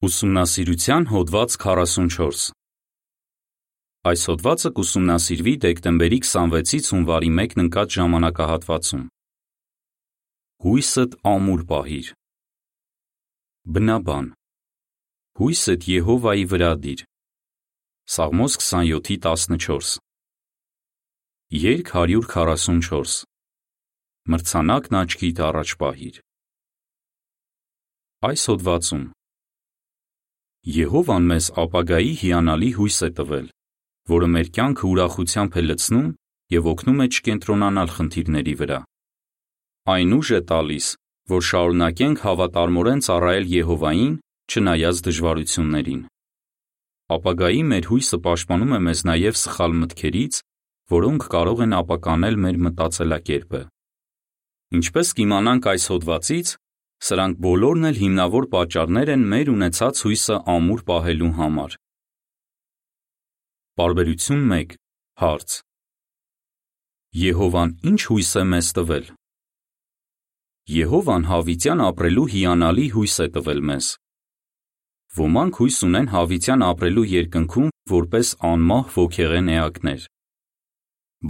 Ուսումնասիրության հոդված 44 Այս հոդվածը կուսումնասիրվի դեկտեմբերի 26-ից հունվարի 1-ն ընկած ժամանակահատվածում։ Հույսդ ամուր պահիր։ Բնաբան Հույսդ Եհովայի վրա դիր։ Սաղմոս 27:14 Երգ 144 Մրցանակն աչքիդ առաջ պահիր։ Այս հոդվածում Եհովան մեզ ապագայի հիանալի հույս է տվել, որը մեր կյանքը ուրախությամբ է լցնում և օգնում է չկենտրոնանալ խնդիրների վրա։ Այն ուժ է տալիս, որ շարունակենք հավատարմորեն ծառայել Եհովային, չնայած դժվարություններին։ Ապագայի մեր հույսը պաշտպանում է մեզ նաև սխալ մտքերից, որոնք կարող են ապականել մեր մտածելակերպը։ Ինչպես կիմանանք այս հոդվածից, սրանք բոլորն էլ հիմնավոր պատճառներ են մեր ունեցած հույսը ամուր պահելու համար։ Պարբերություն 1. Հարց. Եհովան ի՞նչ հույս է մեզ տվել։ Եհովան հավիտյան ապրելու հիանալի հույս է տվել մեզ։ Ոմանք հույս ունեն հավիտյան ապրելու երկնքում որպես անմահ ոգեղեն էակներ։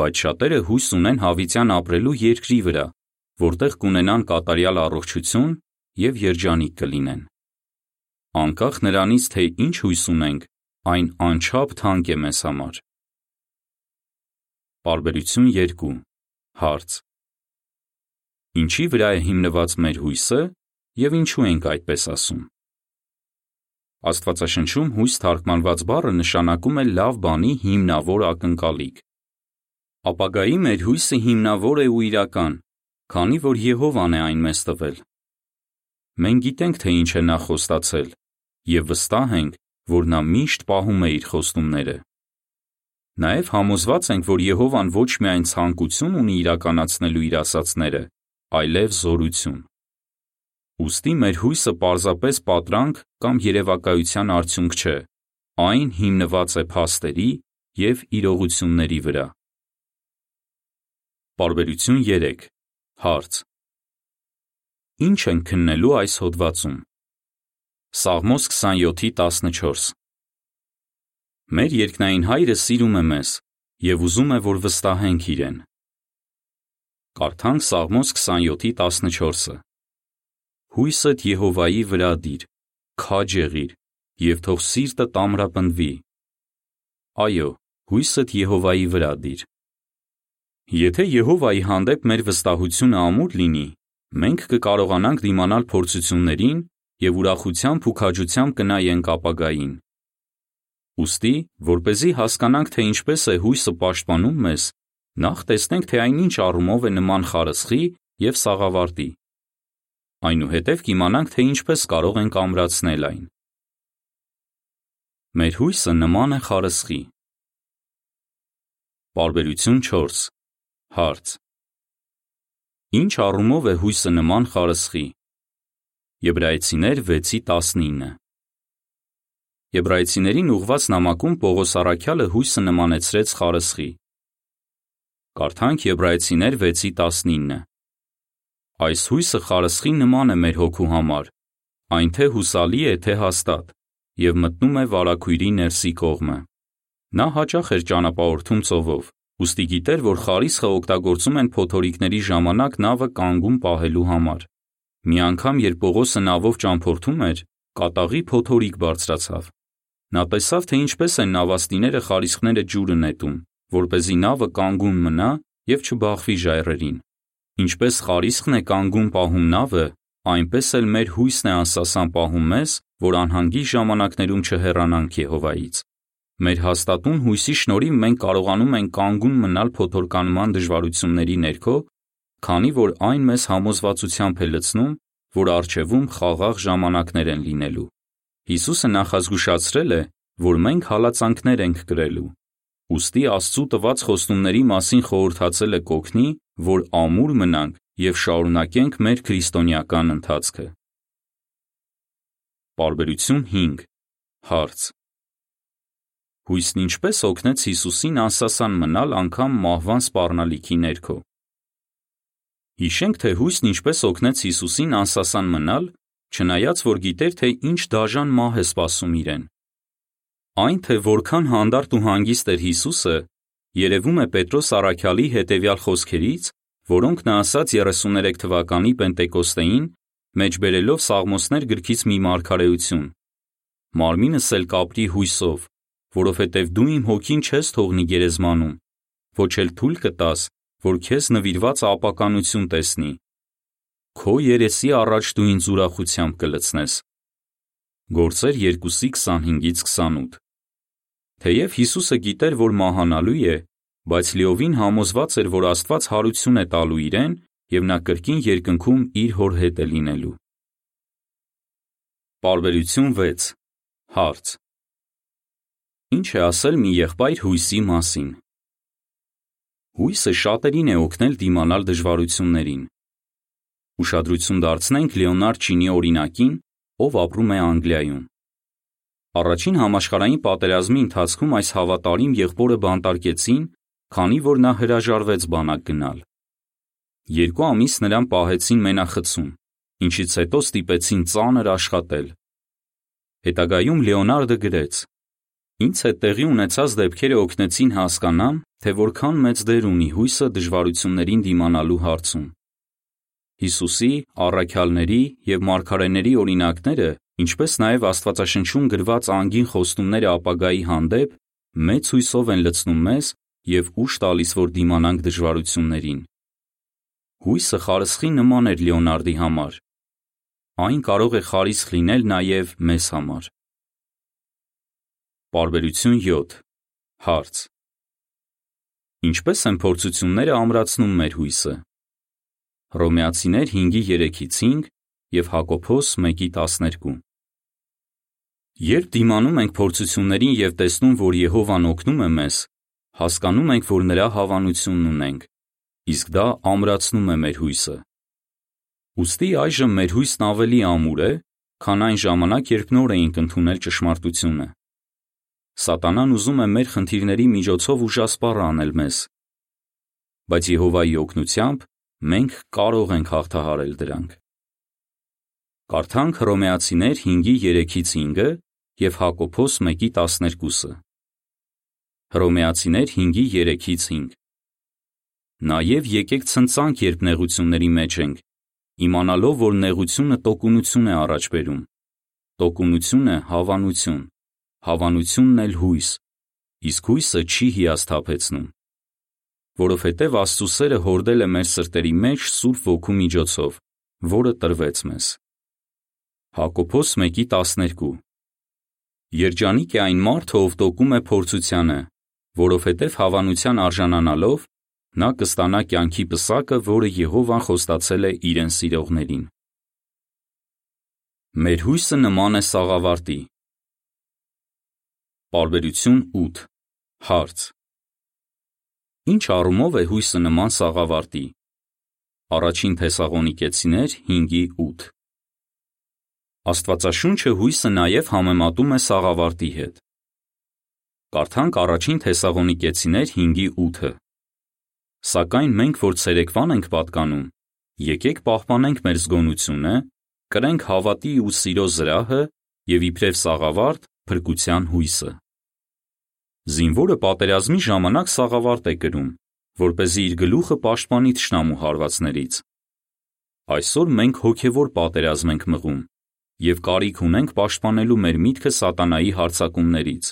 Բայց շատերը հույս ունեն հավիտյան ապրելու երկրի վրա, որտեղ կունենան կատարյալ առողջություն և երջանիկ կլինեն։ Անկախ նրանից, թե ինչ հույս ունենք, այն անչափ թանկ է մեզ համար։ Պարբերություն 2. Հարց. Ինչի վրա է հիմնված մեր հույսը և ինչու ենք այդպես ասում։ Աստվածաշնչում հույս թարգմանված բառը նշանակում է լավ բանի հիմնավոր ակնկալիք։ Ապագայի մեր հույսը հիմնավոր է ու իրական, քանի որ Եհովան է այն մեզ տվել։ Մենք գիտենք, թե ինչ է նա խոստացել, և վստահ ենք, որ նա միշտ պահում է իր խոստումները։ Նաև համոզված ենք, որ Եհովան ոչ միայն ցանկություն ունի իրականացնելու իր ասացները, այլև զորություն։ Ուստի մեր հույսը պարզապես պատրանք կամ երևակայության արդյունք չէ, այն հիմնված է փաստերի և իրողությունների վրա։ Պարբերություն 3. Հարց. Ինչ ենք քննելու այս հոդվածում։ Սաղմոս 27:14 Մեր երկնային Հայրը սիրում է մեզ և ուզում է, որ վստահենք իրեն։ Կարդանք Սաղմոս 27:14-ը։ Հույսդ Եհովայի վրա դիր, քաջ եղիր, և թող սիրտդ ամրապնդվի։ Այո, հույսդ Եհովայի վրա դիր։ Եթե Եհովայի հանդեպ մեր վստահությունը ամուր լինի, մենք կկարողանանք դիմանալ փորձություններին և ուրախությամբ ու քաջությամբ կնայենք ապագային։ Ուստի, որպեսզի հասկանանք, թե ինչպես է հույսը պաշտպանում մեզ, նախ տեսնենք, թե այն ինչ առումով է նման խարսխի և սաղավարտի։ Այնուհետև կիմանանք, թե ինչպես կարող ենք ամրացնել այն։ Մեր հույսը նման է խարսխի։ Պարբերություն 4. Հարց. Ինչ առումով է հույսը նման խարսխի։ Եբրայեցիներ 6:19 Եբրայեցիներին ուղված նամակում Պողոս առաքյալը հույսը նմանեցրեց խարսխի։ Կարդանք Եբրայեցիներ 6:19 Այս հույսը խարսխի նման է մեր հոգու համար, այն թե հուսալի է, թե հաստատ, և մտնում է վարագույրի ներսի կողմը։ Նա հաճախ էր ճանապարհորդում ծովով, ուստի գիտեր, որ խարիսխը օգտագործում են փոթորիկների ժամանակ նավը կանգուն պահելու համար։ Մի անգամ, երբ Պողոսը նավով ճամփորդում էր, կատաղի փոթորիկ բարձրացավ։ Նա տեսավ, թե ինչպես են նավաստիները խարիսխները ջուրը նետում, որպեսզի նավը կանգուն մնա և չբախվի ժայռերին։ Ինչպես խարիսխն է կանգուն պահում նավը, այնպես էլ մեր հույսն է անսասան պահում մեզ, որ անհանգիստ ժամանակներում չհեռանանք Եհովայից։ Մեր հաստատուն հույսի շնորհիվ մենք կարողանում ենք կանգուն մնալ փոթորկանման դժվարությունների ներքո, քանի որ այն մեզ համոզվածությամբ է լցնում, որ առջևում խաղաղ ժամանակներ են լինելու։ Հիսուսը նախազգուշացրել է, որ մենք հալածանքներ ենք կրելու։ Ուստի Աստծու տված խոստումների մասին խորհրդածելը կօգնի, որ ամուր մնանք և շարունակենք մեր քրիստոնեական ընթացքը։ Պարբերություն 5. Հարց. Հույսն ինչպե՞ս օգնեց Հիսուսին անսասան մնալ անգամ մահվան սպառնալիքի ներքո։ Հիշենք, թե հույսն ինչպես օգնեց Հիսուսին անսասան մնալ չնայած որ գիտեր, թե ինչ դաժան մահ է սպասում իրեն։ Այն, թե որքան հանդարտ ու հանգիստ էր Հիսուսը, երևում է Պետրոս Արաքյալի հետևյալ խոսքերից, որոնք նա ասաց 33 թվականի Պենտեկոստեին, մեջբերելով Սաղմոսներ գրքից մի մարգարեություն. Մարմինս էլ կապրի հույսով, որովհետև դու իմ հոգին չես թողնի գերեզմանում, ոչ էլ թույլ կտաս, որ քեզ նվիրված ապականություն տեսնի։ Քո երեսի առաջ դու ինձ ուրախությամբ կլցնես։ Գործեր 2:25-ից 28 Թեև Հիսուսը գիտեր, որ մահանալու է, բայց լիովին համոզված էր, որ Աստված հարություն է տալու իրեն եւ նա կրկին երկնքում իր հոր հետ է լինելու։ Պարբերություն 6 Հարց Ինչ է ասել մի եղբայր հույսի մասին։ Հույսը շատերին է օգնել դիմանալ դժվարություններին։ Ուշադրություն դարձնենք Լեոնարդ Չինի օրինակին, ով ապրում է Անգլիայում։ Առաջին համաշխարհային պատերազմի ընթացքում այս հավատարիմ եղբորը բանտարկեցին, քանի որ նա հրաժարվեց բանակ գնալ։ Երկու ամիս նրան պահեցին մենախցում, ինչից հետո ստիպեցին ծանր աշխատել։ Հետագայում Լեոնարդը գրեց. Ինձ հետ տեղի ունեցած դեպքերը օգնեցին հասկանամ, թե որքան մեծ դեր ունի հույսը դժվարություններին դիմանալու հարցում։ Հիսուսի, առաքյալների եւ մարգարեների օրինակները, ինչպես նաեւ Աստվածաշնչում գրված անգին խոստումները ապագայի հանդեպ, մեծ հույսով են լցնում մեզ եւ ուշ տալիս, որ դիմանանք դժվարություններին։ Հույսը խարսխի նման էր Լեոնարդի համար։ Այն կարող է խարիսխ լինել նաեւ մեզ համար։ Պարբերություն 7 Հարց. Ինչպե՞ս են փորձությունները ամրացնում մեր հույսը։ Հռոմեացիներ 5:3-ից 5 եւ Հակոբոս 1:12 Երբ դիմանում ենք փորձություններին եւ տեսնում, որ Եհովան օգնում է մեզ, հասկանում ենք, որ նրա հավանությունն ունենք, իսկ դա ամրացնում է մեր հույսը։ Ոստի այժմ մեր հույսն ավելի ամուր է, քան այն ժամանակ, երբ նոր էինք ընդունել ճշմարտությունը։ Սատանան ուզում է մեր խնդիրների միջոցով ուժասպառ անել մեզ։ Բայց Եհովայի օգնությամբ մենք կարող ենք հաղթահարել դրանք։ Կարդանք Հռոմեացիներ 5:3-ից 5-ը եւ Հակոբոս 1:12-ը։ Հռոմեացիներ 5:3-ից 5 Նաև եկեք ցնցանք, երբ նեղությունների մեջ ենք, իմանալով, որ նեղությունը տոկունություն է առաջ բերում։ Տոկունությունը հավանություն, հավանությունն էլ հույս, իսկ հույսը չի հիասթափեցնում որովհետև Աստծո սերը հորդել է մեր սրտերի մեջ Սուրբ Ոգու միջոցով, որը տրվեց մեզ։ Հակոբոս 1:12 Երջանիկ է այն մարդը, ով տոկում է փորձությանը, որովհետև հավանության արժանանալով նա կստանա կյանքի պսակը, որը Եհովան խոստացել է իրեն սիրողներին։ Մեր հույսը նման է սաղավարտի։ Պարբերություն 8 Հարց. Ինչ առումով է հույսը նման սաղավարտի։ Առաջին Թեսաղոնիկեցիներ 5:8 Աստվածաշունչը հույսը նաև համեմատում է սաղավարտի հետ։ Կարդանք առաջին Թեսաղոնիկեցիներ 5:8-ը։ Սակայն մենք, որ ցերեկվան ենք պատկանում, եկեք պահպանենք մեր զգոնությունը, կրենք հավատի ու սիրո զրահը եւ իբրև սաղավարտ փրկության հույսը։ Զինվորը պատերազմի ժամանակ սաղավարտ է կրում, որպեսզի իր գլուխը պաշտպանի թշնամու հարվածներից։ Այսօր մենք հոգևոր պատերազմ ենք մղում եւ կարիք ունենք պաշտպանելու մեր միտքը սատանայի հարձակումներից։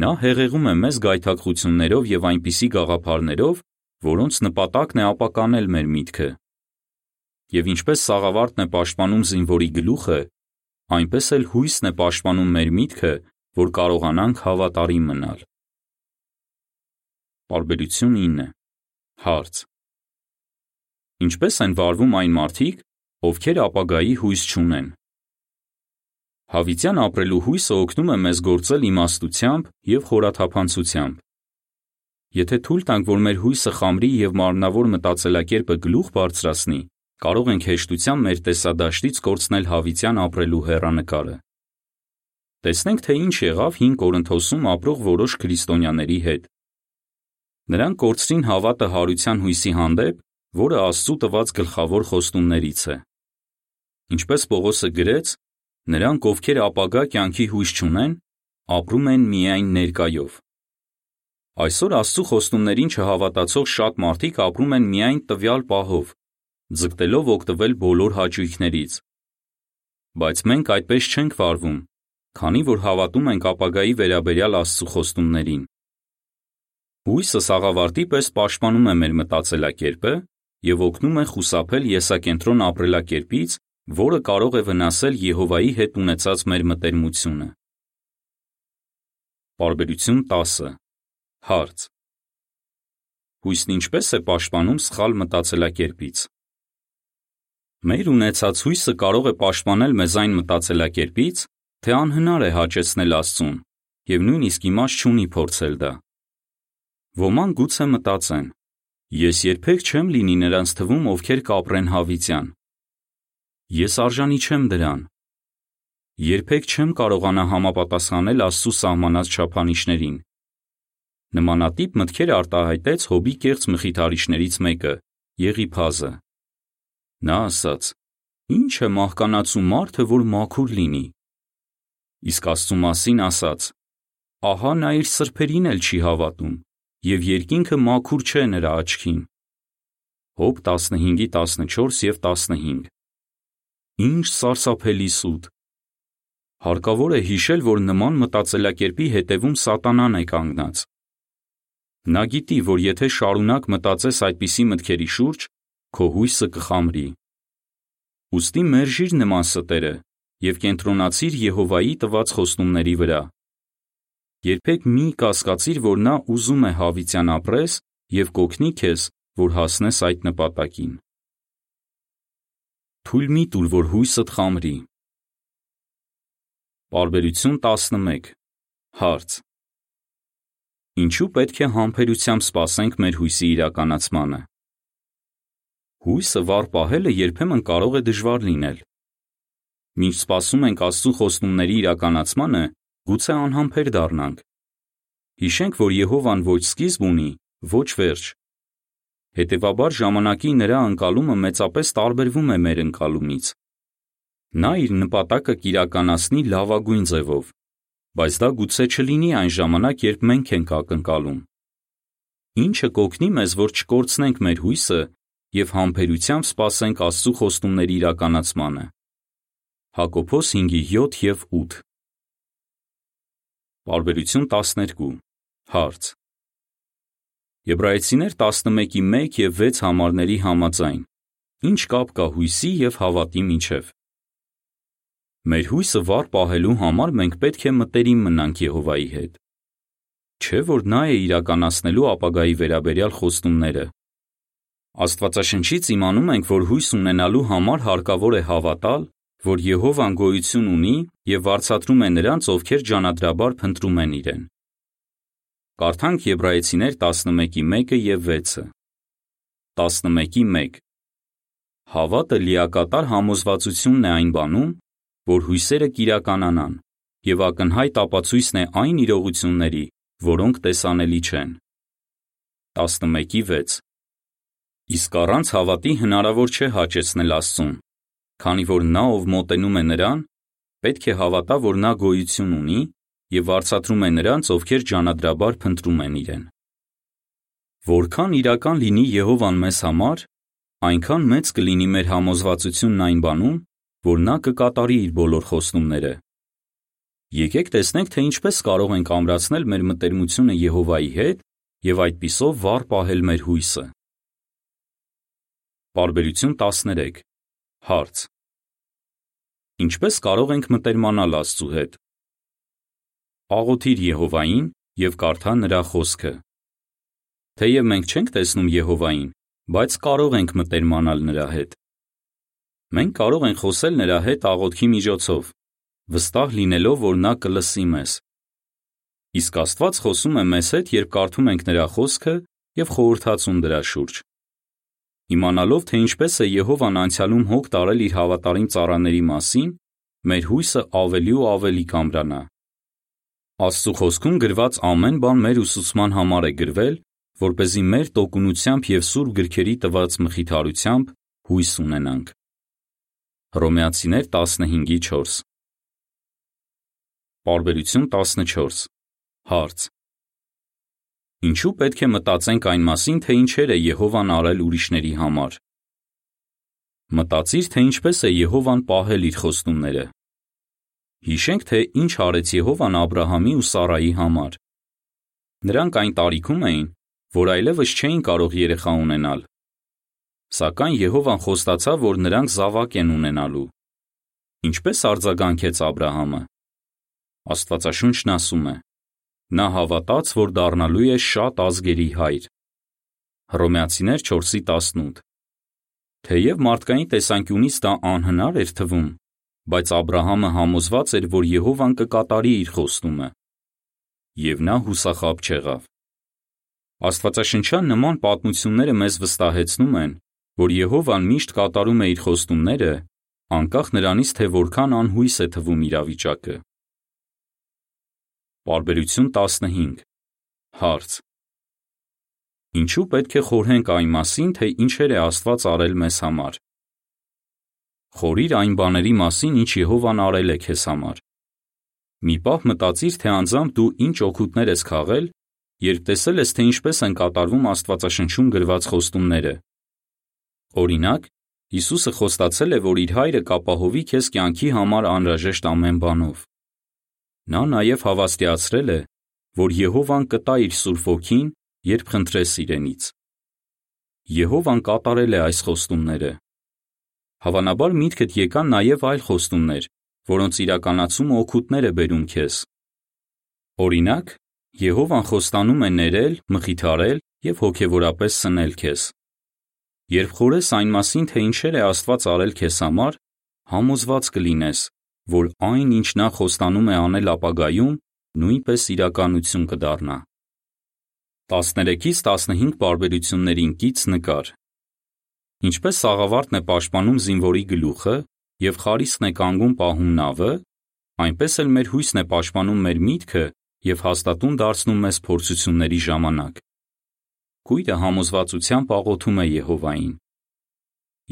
Նա հեղեղում է մեզ գայթակղություններով եւ այնպիսի գաղափարներով, որոնց նպատակն է ապականել մեր միտքը։ Եվ ինչպես սաղավարտն է պաշտպանում զինվորի գլուխը, այնպես էլ հույսն է պաշտպանում մեր միտքը որ կարողանանք հավատարիմ մնալ։ Պարբերություն 9 Հարց. Ինչպե՞ս են վարվում այն մարդիկ, ովքեր ապագայի հույս չունեն։ Հավիտյան ապրելու հույսը օգնում է մեզ գործել իմաստությամբ եւ խորաթափանցությամբ։ Եթե թույլ տանք, որ մեր հույսը խամրի եւ մարմնավոր մտածելակերպը գլուխ բարձրացնի, կարող ենք հեշտությամբ մեր տեսադաշտից կորցնել հավիտյան ապրելու հերանեկարը։ Տեսնենք, թե ինչ եղավ 5 Կորինթոսում ապրող որոշ քրիստոնյաների հետ։ Նրանք կորցրին հավատը հարության հույսի հանդեպ, որը Աստծո տված գլխավոր խոստումներից է։ Ինչպես Պողոսը գրեց, նրանք, ովքեր ապագա կյանքի հույս չունեն, ապրում են միայն ներկայով։ Այսօր Աստծո խոստումներին չհավատացող շատ մարդիկ ապրում են միայն տվյալ պահով, ձգտելով օգտվել բոլոր հաճույքներից։ Բայց մենք այդպես չենք վարվում, քանի որ հավատում ենք ապագայի վերաբերյալ Աստծո խոստումներին։ Հույսը սաղավարտի պես պաշտպանում է մեր մտածելակերպը եւ օգնում է խուսափել եսակենտրոն ապրելակերպից, որը կարող է վնասել Եհովայի հետ ունեցած մեր մտերմությունը։ Բարբերություն 10 Հարց. Հույսն ինչպես է պաշտպանում սխալ մտածելակերպից։ Մեր ունեցած հույսը կարող է պաշտպանել մեզ այն մտածելակերպից, թե անհնար է հաճեցնել Աստծուն, եւ նույնիսկ իմաստ չունի փորձել դա։ Ոմանք գուցե մտածեն. Ես երբեք չեմ լինի նրանց թվում, ովքեր կապրեն հավիտյան։ Ես արժանի չեմ դրան։ Երբեք չեմ կարողանա համապատասխանել Աստծո սահմանած չափանիշներին։ Նմանատիպ մտքեր արտահայտեց Հոբի կեղծ մխիթարիչներից մեկը՝ Եղիփազը։ Նա ասաց. Ինչ է մահկանացու մարդը, որ մաքուր լինի։ Իսկ Աստծո մասին ասաց. Ահա նա իր սրբերին էլ չի հավատում եւ երկինքը մաքուր չէ նրա աչքին։ Հոբ 15:14 եւ 15 Ինչ սարսափելի սուտ։ Հարկավոր է հիշել, որ նման մտածելակերպի հետևում սատանան է կանգնած։ Նա գիտի, որ եթե շարունակ մտածես այդպիսի մտքերի շուրջ, քո հույսը կխամրի։ Ոստի մերժիր նման ստերը և կենտրոնացիր Եհովայի տված խոստումների վրա։ Երբեք մի կասկածիր, որ նա ուզում է հավիտյան ապրես և կօգնի քեզ, որ հասնես այդ նպատակին։ Թույլ մի տուր, որ հույսդ խամրի։ Պարբերություն 11 Հարց. Ինչու պետք է համբերությամբ սպասենք մեր հույսի իրականացմանը։ Հույսը վառ պահելը երբեմն կարող է դժվար լինել, Մինչ սպասում ենք Աստծո խոստումների իրականացմանը, գուցե անհամբեր դառնանք։ Հիշենք, որ Եհովան ոչ սկիզբ ունի, ոչ վերջ։ Հետևաբար ժամանակի նրա անկալումը մեծապես տարբերվում է մեր անկալումից։ Նա իր նպատակը կիրականացնի լավագույն ձևով, բայց դա գուցե չլինի այն ժամանակ, երբ մենք ենք ակնկալում։ Ինչը կօգնի մեզ, որ չկորցնենք մեր հույսը եւ համբերությամբ սպասենք Աստծո խոստումների իրականացմանը։ Հակոբոս 5:7 եւ 8 Պարբերություն 12 Հարց. Եբրայեցիներ 11:1 եւ 6 համարների համաձայն Ինչ կապ կա հույսի եւ հավատի միջև։ Մեր հույսը վառ պահելու համար մենք պետք է մտերիմ մնանք Եհովայի հետ։ Չէ՞ որ նա է իրականացնելու ապագայի վերաբերյալ խոստումները։ Աստվածաշնչից իմանում ենք, որ հույս ունենալու համար հարկավոր է հավատալ, որ Եհովան գոյություն ունի եւ վարձատրում է նրանց, ովքեր ջանադրաբար փնտրում են իրեն։ Կարդանք Եբրայեցիներ 11:1-ը եւ 6-ը։ 11:1 Հավատը լիակատար համոզվածությունն է այն բանում, որ հույսերը կիրականանան, եւ ակնհայտ ապացույցն է այն իրողությունների, որոնք տեսանելի չեն։ 11:6 Իսկ առանց հավատի հնարավոր չէ հաճեցնել Աստծուն, քանի որ նա, ով մոտենում է նրան, պետք է հավատա, որ նա գոյություն ունի եւ վարձատրում է նրանց, ովքեր ջանադրաբար փնտրում են իրեն։ Որքան իրական լինի Եհովան մեզ համար, այնքան մեծ կլինի մեր համոզվածությունն այն բանում, որ նա կկատարի իր բոլոր խոստումները։ Եկեք տեսնենք, թե ինչպես կարող ենք ամրացնել մեր մտերմությունը Եհովայի հետ եւ այդпիսով վառ պահել մեր հույսը։ Բարբերություն 13 Հարց. Ինչպես կարող ենք մտերմանալ Աստծու հետ։ Աղոթիր Եհովային եւ կարդա նրա խոսքը։ Թեև մենք չենք տեսնում Եհովային, բայց կարող ենք մտերմանալ նրա հետ։ Մենք կարող ենք խոսել նրա հետ աղոթքի միջոցով, վստահ լինելով, որ նա կլսի մեզ։ Իսկ Աստված խոսում է մեզ հետ, երբ կարդում ենք նրա խոսքը եւ խորհրդացում դրա շուրջ։ Իմանալով, թե ինչպես է Եհովան անցյալում հոգ տարել իր հավատարիմ ծառաների մասին, մեր հույսը ավելի ու ավելի կամրանա։ Աստծո խոսքում գրված ամեն բան մեր ուսուցման համար է գրվել, որ เป զի մեր տոկունությամբ եւ սուրբ գրքերի տված մխիթարությամբ հույս ունենանք։ Հռոմեացիներ 15:4 Պարբերություն 14 Հարց Ինչու պետք է մտածենք այն մասին, թե ինչեր է Եհովան արել ուրիշների համար։ Մտածիր, թե ինչպես է Եհովան պահել իր խոստումները։ Հիշենք, թե ինչ արեց Եհովան Աբ รา համի ու Սարայի համար։ Նրանք այն տարիքում էին, որ այլևս չէին կարող երեխա ունենալ։ Սակայն Եհովան խոստացավ, որ նրանք զավակ են ունենալու։ Ինչպես արձագանքեց Աբ รา համը։ Աստվածաշունչն ասում է. Նա հավատաց, որ դառնալու է շատ ազգերի հայր։ Հռոմեացիներ 4:18 Թեև մարդկային տեսանկյունից դա անհնար էր թվում, բայց Աբ รา համը համոզված էր, որ Եհովան կկատարի իր խոստումը։ Եվ նա հուսախաբ չեղավ։ Աստվածաշնչյան նման պատմությունները մեզ վստահեցնում են, որ Եհովան միշտ կատարում է իր խոստումները, անկախ նրանից, թե որքան անհույս է թվում իրավիճակը։ Պարբերություն 15 Հարց. Ինչու պետք է խորհենք այն մասին, թե ինչեր է Աստված արել մեզ համար։ Խորիր այն բաների մասին, ինչ Եհովան արել է քեզ համար։ Մի պահ մտածիր, թե անձամբ դու ինչ օգուտներ ես քաղել, երբ տեսել ես, թե ինչպես են կատարվում Աստվածաշնչում գրված խոստումները։ Օրինակ, Հիսուսը խոստացել է, որ իր հայրը կապահովի քեզ կյանքի համար անհրաժեշտ ամեն բանով։ Նա նաև հավաստիացրել է, որ Եհովան կտա իր Սուրբ Ոգին երբ խնդրես իրենից։ Եհովան կատարել է այս խոստումները։ Հավանաբար միտքդ եկան նաև այլ խոստումներ, որոնց իրականացումը օգուտներ է բերում քեզ։ Օրինակ, Եհովան խոստանում է ներել, մխիթարել եւ հոգեվորապես սնել քեզ։ Երբ խորես այն մասին, թե ինչեր է Աստված արել քեզ համար, համոզված կլինես, որ այն, ինչ նա խոստանում է անել ապագայում, նույնպես իրականություն կդառնա։ 13-ից 15 պարբերություններին կից նկար։ Ինչպես սաղավարտն է պաշտպանում զինվորի գլուխը եւ խարիսկն է կանգուն պահում նավը, այնպես էլ մեր հույսն է պաշտպանում մեր միտքը եւ հաստատուն դարձնում մեզ փորձությունների ժամանակ։ Կույրը համոզվածությամբ աղոթում է Եհովային։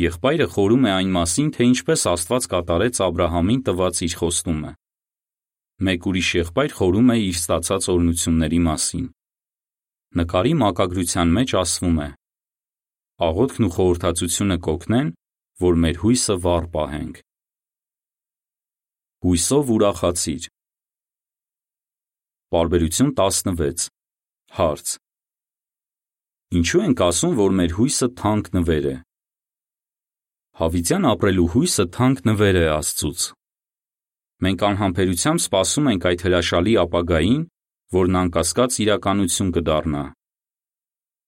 Եղբայրը խորում է այն մասին, թե ինչպես Աստված կատարեց Աբ รา համին տված իր խոստումը։ Մեկ ուրիշ եղբայր խորում է իր ստացած օրհնությունների մասին։ Նկարի մակագրության մեջ ասվում է. Աղոթքն ու խորհրդածությունը կօգնեն, որ մեր հույսը վառ պահենք։ Հույսով ուրախացիր։ Պարբերություն 16 Հարց. Ինչու ենք ասում, որ մեր հույսը թանկ նվեր է։ Հավիտյան ապրելու հույսը թանկ նվեր է Աստծուց։ Մենք անհամբերությամբ սպասում ենք այդ հրաշալի ապագային, որն անկասկած իրականություն կդառնա։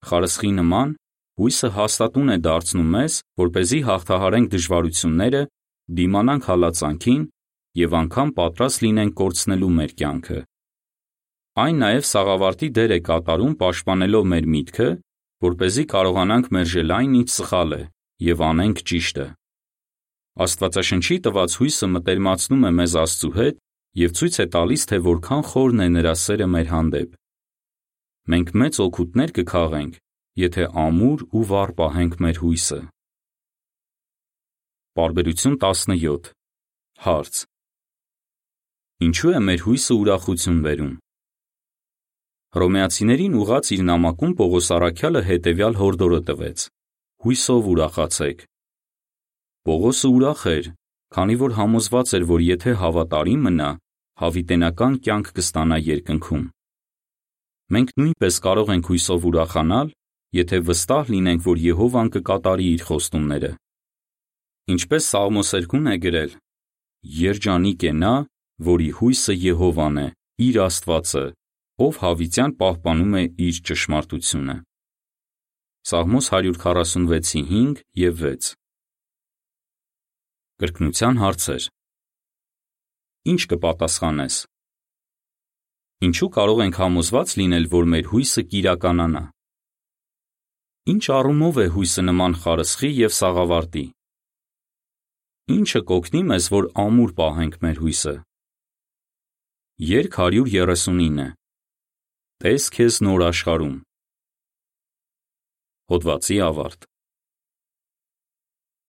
Խարսխի նման հույսը հաստատուն է դարձնում մեզ, որ เป զի հաղթահարենք դժվարությունները, դիմանանք հալածանքին եւ անգամ պատրաստ լինենք կորցնելու մեր կյանքը։ Այն նաև սաղավարտի դեր է կատարում պաշտպանելով մեր միտքը, որ เป զի կարողանանք մերժել այն, ինչ սխալ է, եւ անենք ճիշտը։ Աստվածաշնչի տված հույսը մտերմացնում է մեզ Աստծու հետ եւ ցույց է տալիս, թե որքան խորն է նրա սերը մեր հանդեպ։ Մենք մեծ օգուտներ կքաղենք, եթե ամուր ու վառ պահենք մեր հույսը։ Պարբերություն 17 Հարց. Ինչու է մեր հույսը ուրախություն բերում։ Հռոմեացիներին ուղաց իր նամակում Պողոս Արաքյալը հետևյալ հորդորը տվեց. Հույսով ուրախացեք։ Պողոսը ուրախ էր, քանի որ համոզված էր, որ եթե հավատարի մնա, հավիտենական կյանք կստանա երկնքում։ Մենք նույնպես կարող ենք հույսով ուրախանալ, եթե վստահ լինենք, որ Եհովան կկատարի իր խոստումները։ Ինչպես Սաղմոսերկուն է գրել. Երջանիկ է նա, որի հույսը Եհովան է, իր Աստվածը, ով հավիտյան պահպանում է իր ճշմարտությունը։ Սաղմոս 146:5 եւ 6 Կրկնության հարցեր Ինչ կպատասխանես։ Ինչու կարող ենք համոզված լինել, որ մեր հույսը կիրականանա։ Ինչ առումով է հույսը նման խարսխի եւ սաղավարտի։ Ինչը կօգնի մեզ, որ ամուր պահենք մեր հույսը։ Երկ 139 Տես քեզ նոր աշխարում։ Հոդվացի ավարտ